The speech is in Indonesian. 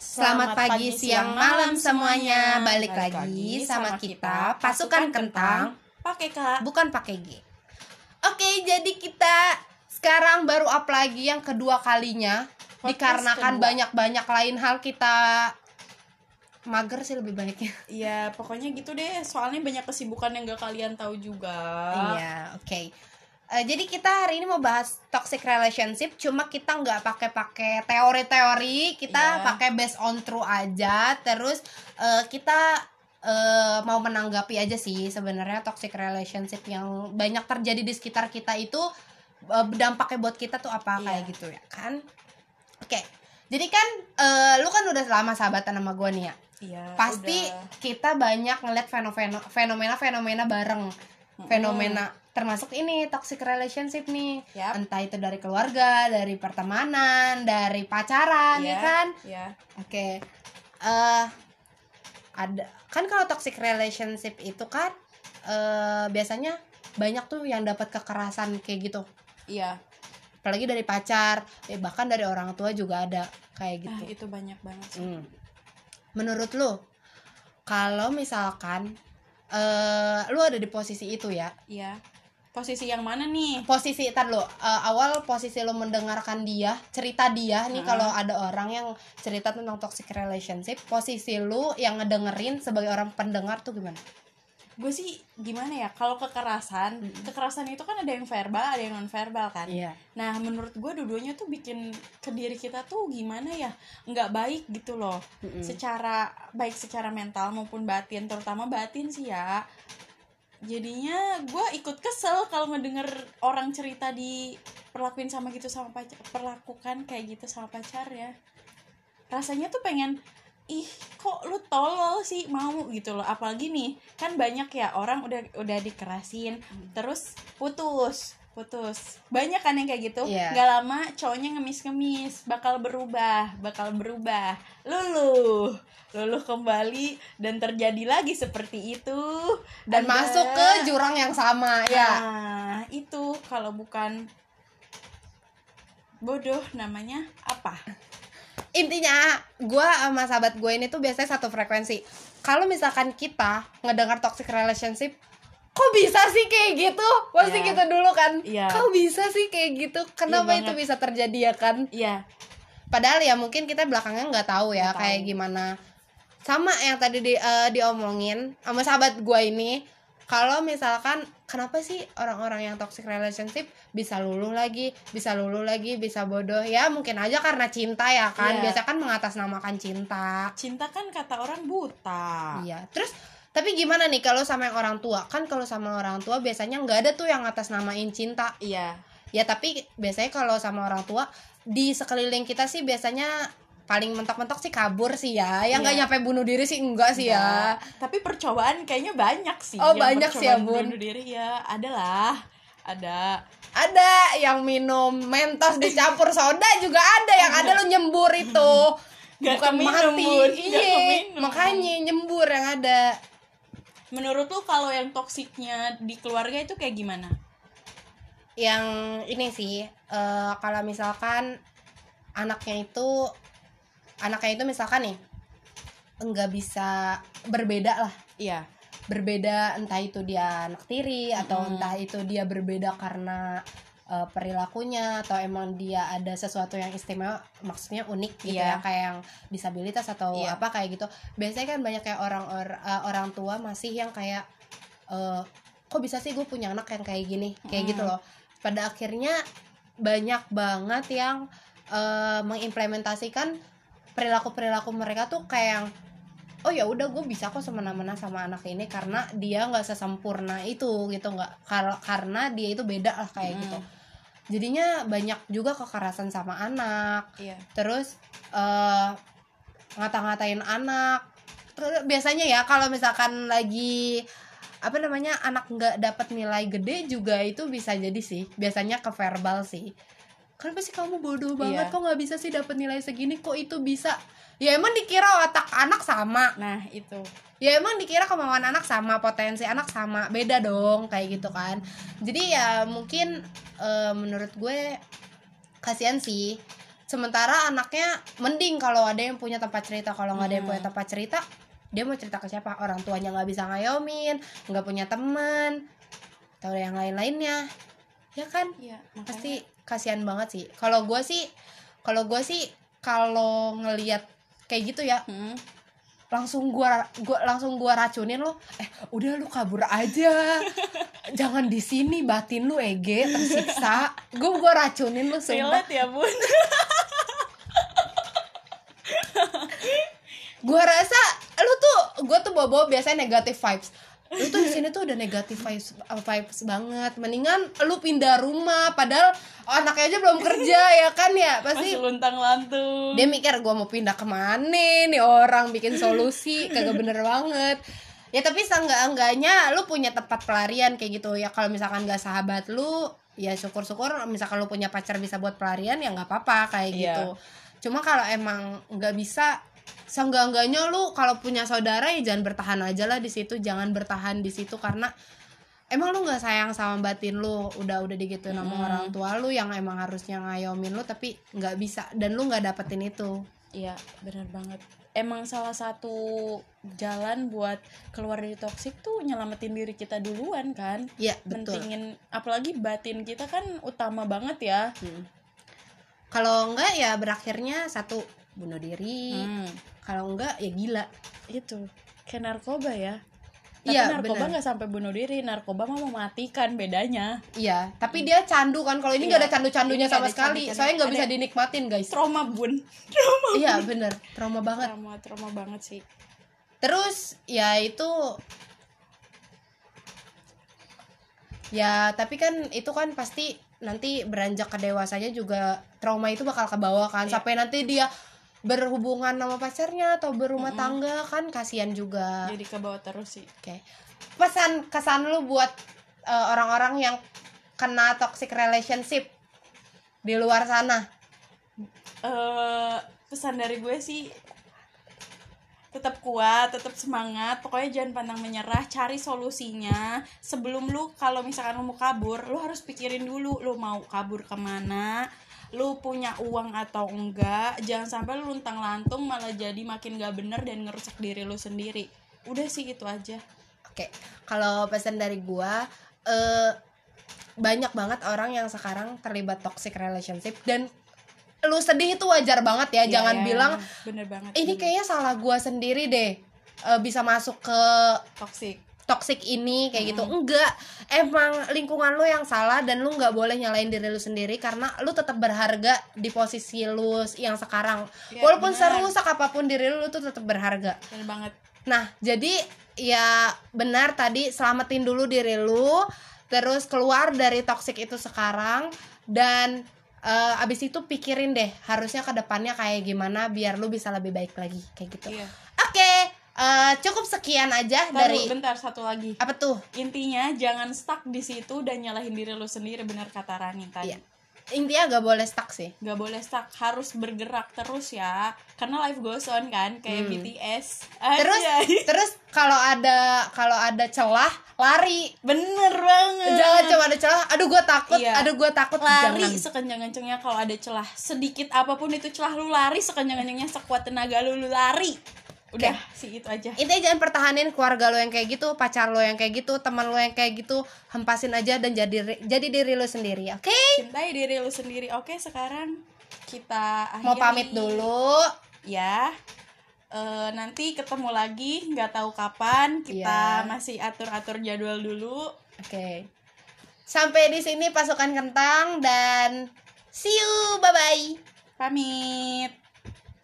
Selamat pagi, siang, malam semuanya. Balik lagi sama kita Pasukan Kentang. Pakai kak. Bukan pakai G. Oke, jadi kita sekarang baru up lagi yang kedua kalinya Podcast dikarenakan kedua. banyak-banyak lain hal kita mager sih lebih baiknya. Iya, pokoknya gitu deh. Soalnya banyak kesibukan yang gak kalian tahu juga. Iya, oke. Eh, jadi kita hari ini mau bahas toxic relationship, cuma kita nggak pakai-pakai teori-teori, kita Iya. pakai based on true aja. Terus eh, kita eh, mau menanggapi aja sih sebenarnya toxic relationship yang banyak terjadi di sekitar kita itu eh, dampaknya buat kita tuh apa kayak Iya. gitu ya kan? Oke. Jadi kan eh, lu kan udah lama sahabatan sama gue nih ya. Iya. Pasti udah. kita banyak ngeliat fenomena fenomena-fenomena bareng fenomena termasuk ini toxic relationship nih Yap. entah itu dari keluarga dari pertemanan dari pacaran ya Iya, kan Iya. oke eh ada kan kalau toxic relationship itu kan eh biasanya banyak tuh yang dapat kekerasan kayak gitu Iya. apalagi dari pacar eh, bahkan dari orang tua juga ada kayak Nah, gitu itu banyak banget sih. Hmm. Menurut lu, kalau misalkan eh lu ada di posisi itu ya, Iya. Posisi yang mana nih? posisi tar lu eh, awal posisi lu mendengarkan dia, cerita dia nih Hmm. kalau ada orang yang cerita tentang toxic relationship, posisi lu yang ngedengerin sebagai orang pendengar tuh gimana? Gue sih gimana ya? Kalau kekerasan, kekerasan itu kan ada yang verbal, ada yang non verbal kan. Iya. Nah, menurut gue dua-duanya tuh bikin ke diri kita tuh gimana ya? Nggak baik gitu loh. Mm-mm. Secara baik secara mental maupun batin, terutama batin sih ya. Jadinya gue ikut kesel kalau ngedenger orang cerita di perlakuin sama gitu sama pacar, perlakukan kayak gitu sama pacar ya. Rasanya tuh pengen ih kok lu tolol sih? Mau gitu loh. Apalagi nih kan banyak ya orang udah udah dikerasin terus putus putus. Banyak kan yang kayak gitu. Iya. nggak lama cowoknya ngemis-ngemis bakal berubah bakal berubah. Luluh luluh kembali dan terjadi lagi seperti itu. Dan masuk ke jurang yang sama ya. nah itu kalau bukan bodoh namanya apa Intinya, gua sama sahabat gue ini tuh biasanya satu frekuensi. Kalau misalkan kita ngedengar toxic relationship, kok bisa sih kayak gitu? Pasti Iya. gitu dulu kan. Iya. Kok bisa sih kayak gitu? Kenapa Iya itu bisa terjadi ya kan? iya Padahal ya mungkin kita belakangnya nggak tahu ya Nggak kayak tahu. gimana. Sama yang tadi di, eh, diomongin sama sahabat gue ini, kalau misalkan kenapa sih orang-orang yang toxic relationship bisa luluh lagi, bisa luluh lagi, bisa bodoh ya mungkin aja karena cinta ya kan. Iya. Biasa kan mengatasnamakan cinta. cinta kan kata orang buta Iya. Terus tapi gimana nih kalau sama yang orang tua? Kan kalau sama orang tua biasanya nggak ada tuh yang atas namain cinta. iya Ya tapi biasanya kalau sama orang tua di sekeliling kita sih biasanya paling mentok-mentok sih kabur sih ya. Yang nggak Iya. nyampe bunuh diri sih enggak sih ya. Enggak. Tapi percobaan kayaknya banyak sih. Oh, yang banyak sih ya, Bun. Bunuh diri ya, adalah ada. Ada yang minum mentos dicampur soda juga ada yang ada lo nyembur itu. Gak Bukan keminum, mati. Bun. Iya. Makanya nyembur yang ada. Menurut lu kalau yang toksiknya di keluarga itu kayak gimana? yang ini sih eh, kalau misalkan anaknya itu anaknya itu misalkan nih nggak bisa berbeda lah Iya. berbeda entah itu dia anak tiri atau entah itu dia berbeda karena eh, perilakunya atau emang dia ada sesuatu yang istimewa maksudnya unik gitu Iya. ya kayak yang disabilitas atau Iya. apa kayak gitu biasanya kan banyak kayak orang or- eh, orang tua masih yang kayak eh, kok bisa sih gue punya anak yang kayak gini kayak Mm. gitu loh pada akhirnya banyak banget yang eh, mengimplementasikan perilaku perilaku mereka tuh kayak yang oh ya udah gue bisa kok semena-mena sama anak ini karena dia nggak sesempurna itu gitu nggak kar- karena dia itu beda lah kayak Mm. gitu jadinya banyak juga kekerasan sama anak. Iya. terus eh ngata-ngatain anak. Terus biasanya ya kalau misalkan lagi apa namanya anak nggak dapat nilai gede juga itu bisa jadi sih. Biasanya ke verbal sih kenapa sih kamu bodoh banget? Iya. kok nggak bisa sih dapat nilai segini? Kok itu bisa? Ya emang dikira otak anak sama. Nah, itu. ya emang dikira kemauan anak sama potensi anak sama. Beda dong kayak gitu kan. Jadi ya mungkin eh, menurut gue kasihan sih. Sementara anaknya mending kalau ada yang punya tempat cerita. Kalau nggak ada yang Hmm. punya tempat cerita dia mau cerita ke siapa? Orang tuanya nggak bisa ngayomin nggak punya teman atau yang lain-lainnya. Ya kan? Iya, pasti kasihan banget sih. Kalau gue sih kalau gue sih kalau ngelihat kayak gitu ya Hmm. langsung gua gua langsung gua racunin lo eh udah lu kabur aja. Jangan di sini batin lu ege tersiksa. Gua gua racunin lu sumpah. Relate ya bun. Gua rasa lu tuh gua tuh bawa biasanya negatif vibes lu tuh di sini tuh udah negatif vibes vibes banget. Mendingan lu pindah rumah padahal anaknya aja belum kerja ya kan ya? Pasti Masih luntang lantung. Dia mikir gue mau pindah ke mana nih orang? Bikin solusi. Kagak bener banget. Ya tapi seenggak enggaknya lu punya tempat pelarian kayak gitu. Ya kalau misalkan gak sahabat lu ya syukur-syukur misalkan lu punya pacar bisa buat pelarian ya nggak apa-apa kayak Iya. gitu. Cuma kalau emang nggak bisa seenggak-enggaknya lu kalau punya saudara ya jangan bertahan aja lah di situ jangan bertahan di situ karena emang lu nggak sayang sama batin lu udah udah digituin sama Mm. orang tua lu yang emang harusnya ngayomin lu tapi nggak bisa dan lu nggak dapetin itu. Iya bener banget. Emang salah satu jalan buat keluar dari toksik tuh nyelamatin diri kita duluan kan. Ya betul. Pentingin apalagi batin kita kan utama banget ya. Mm. kalau enggak ya berakhirnya satu bunuh diri. Hmm, kalau enggak ya gila. Itu kayak narkoba ya. Tapi Iya, narkoba nggak sampai bunuh diri Narkoba mah mematikan bedanya. Iya tapi dia candu kan. Kalau ini nggak Iya, ada candu-candunya nggak sama ada sekali. candu-candu. soalnya nggak bisa dinikmatin guys. Trauma bun. Iya bener. Trauma banget. Trauma, trauma banget sih. Terus ya itu ya tapi kan itu kan pasti nanti beranjak ke dewasanya juga trauma itu bakal ke bawah kan. Iya. sampai nanti dia berhubungan sama pacarnya atau berumah Mm-mm. tangga kan kasihan juga Jadi ke bawah terus sih Oke. Pesan kesan lu buat eh, orang-orang yang kena toxic relationship di luar sana. eh pesan dari gue sih tetap kuat, tetap semangat. Pokoknya jangan pantang menyerah, cari solusinya. Sebelum lu kalau misalkan lu mau kabur, lu harus pikirin dulu lu mau kabur ke mana, lu punya uang atau enggak. Jangan sampai lu luntang lantung malah jadi makin gak bener dan ngerusak diri lu sendiri. Udah sih itu aja. Oke. Kalau pesan dari gua eh banyak banget orang yang sekarang terlibat toxic relationship dan lu sedih itu wajar banget ya. Iya, Jangan iya, bilang bener banget. ini kayaknya salah gua sendiri deh. eh, bisa masuk ke toxic. Toxic ini kayak gitu Mm-mm. enggak emang lingkungan lu yang salah dan lu nggak boleh nyalain diri lu sendiri karena lu tetap berharga di posisi lu yang sekarang Iya, walaupun bener. serusak apa pun diri lu, lu tuh tetap berharga Bener banget. nah jadi ya benar tadi selamatin dulu diri lu terus keluar dari toxic itu sekarang dan eh, abis itu pikirin deh harusnya ke depannya kayak gimana biar lu bisa lebih baik lagi kayak gitu Iya. oke eh, cukup sekian aja Taruh, dari bentar satu lagi. apa tuh? Intinya jangan stuck di situ dan nyalahin diri lu sendiri benar kata Rani tadi. Iya. intinya gak boleh stuck sih. Nggak boleh stuck harus bergerak terus ya. Karena life goes on kan kayak Hmm. BTS terus terus kalau ada kalau ada celah lari. Bener banget. Jangan cuma ada celah. Aduh gue takut. Iya. aduh gue takut. Lari jangan. sekencang-kencangnya kalau ada celah. Sedikit apa pun itu celah lu lari sekencang-kencangnya sekuat tenaga lu lu lari udah sih itu aja. Intinya jangan pertahanin keluarga lo yang kayak gitu pacar lo yang kayak gitu teman lo yang kayak gitu. Hempasin aja dan jadi jadi diri lo sendiri oke? Cintai diri lu sendiri. Oke sekarang kita mau akhiri. pamit dulu. Ya. Eh, nanti ketemu lagi nggak tahu kapan. Kita Iya. masih atur-atur jadwal dulu. Oke. Sampai di sini pasukan kentang dan see you. Bye bye pamit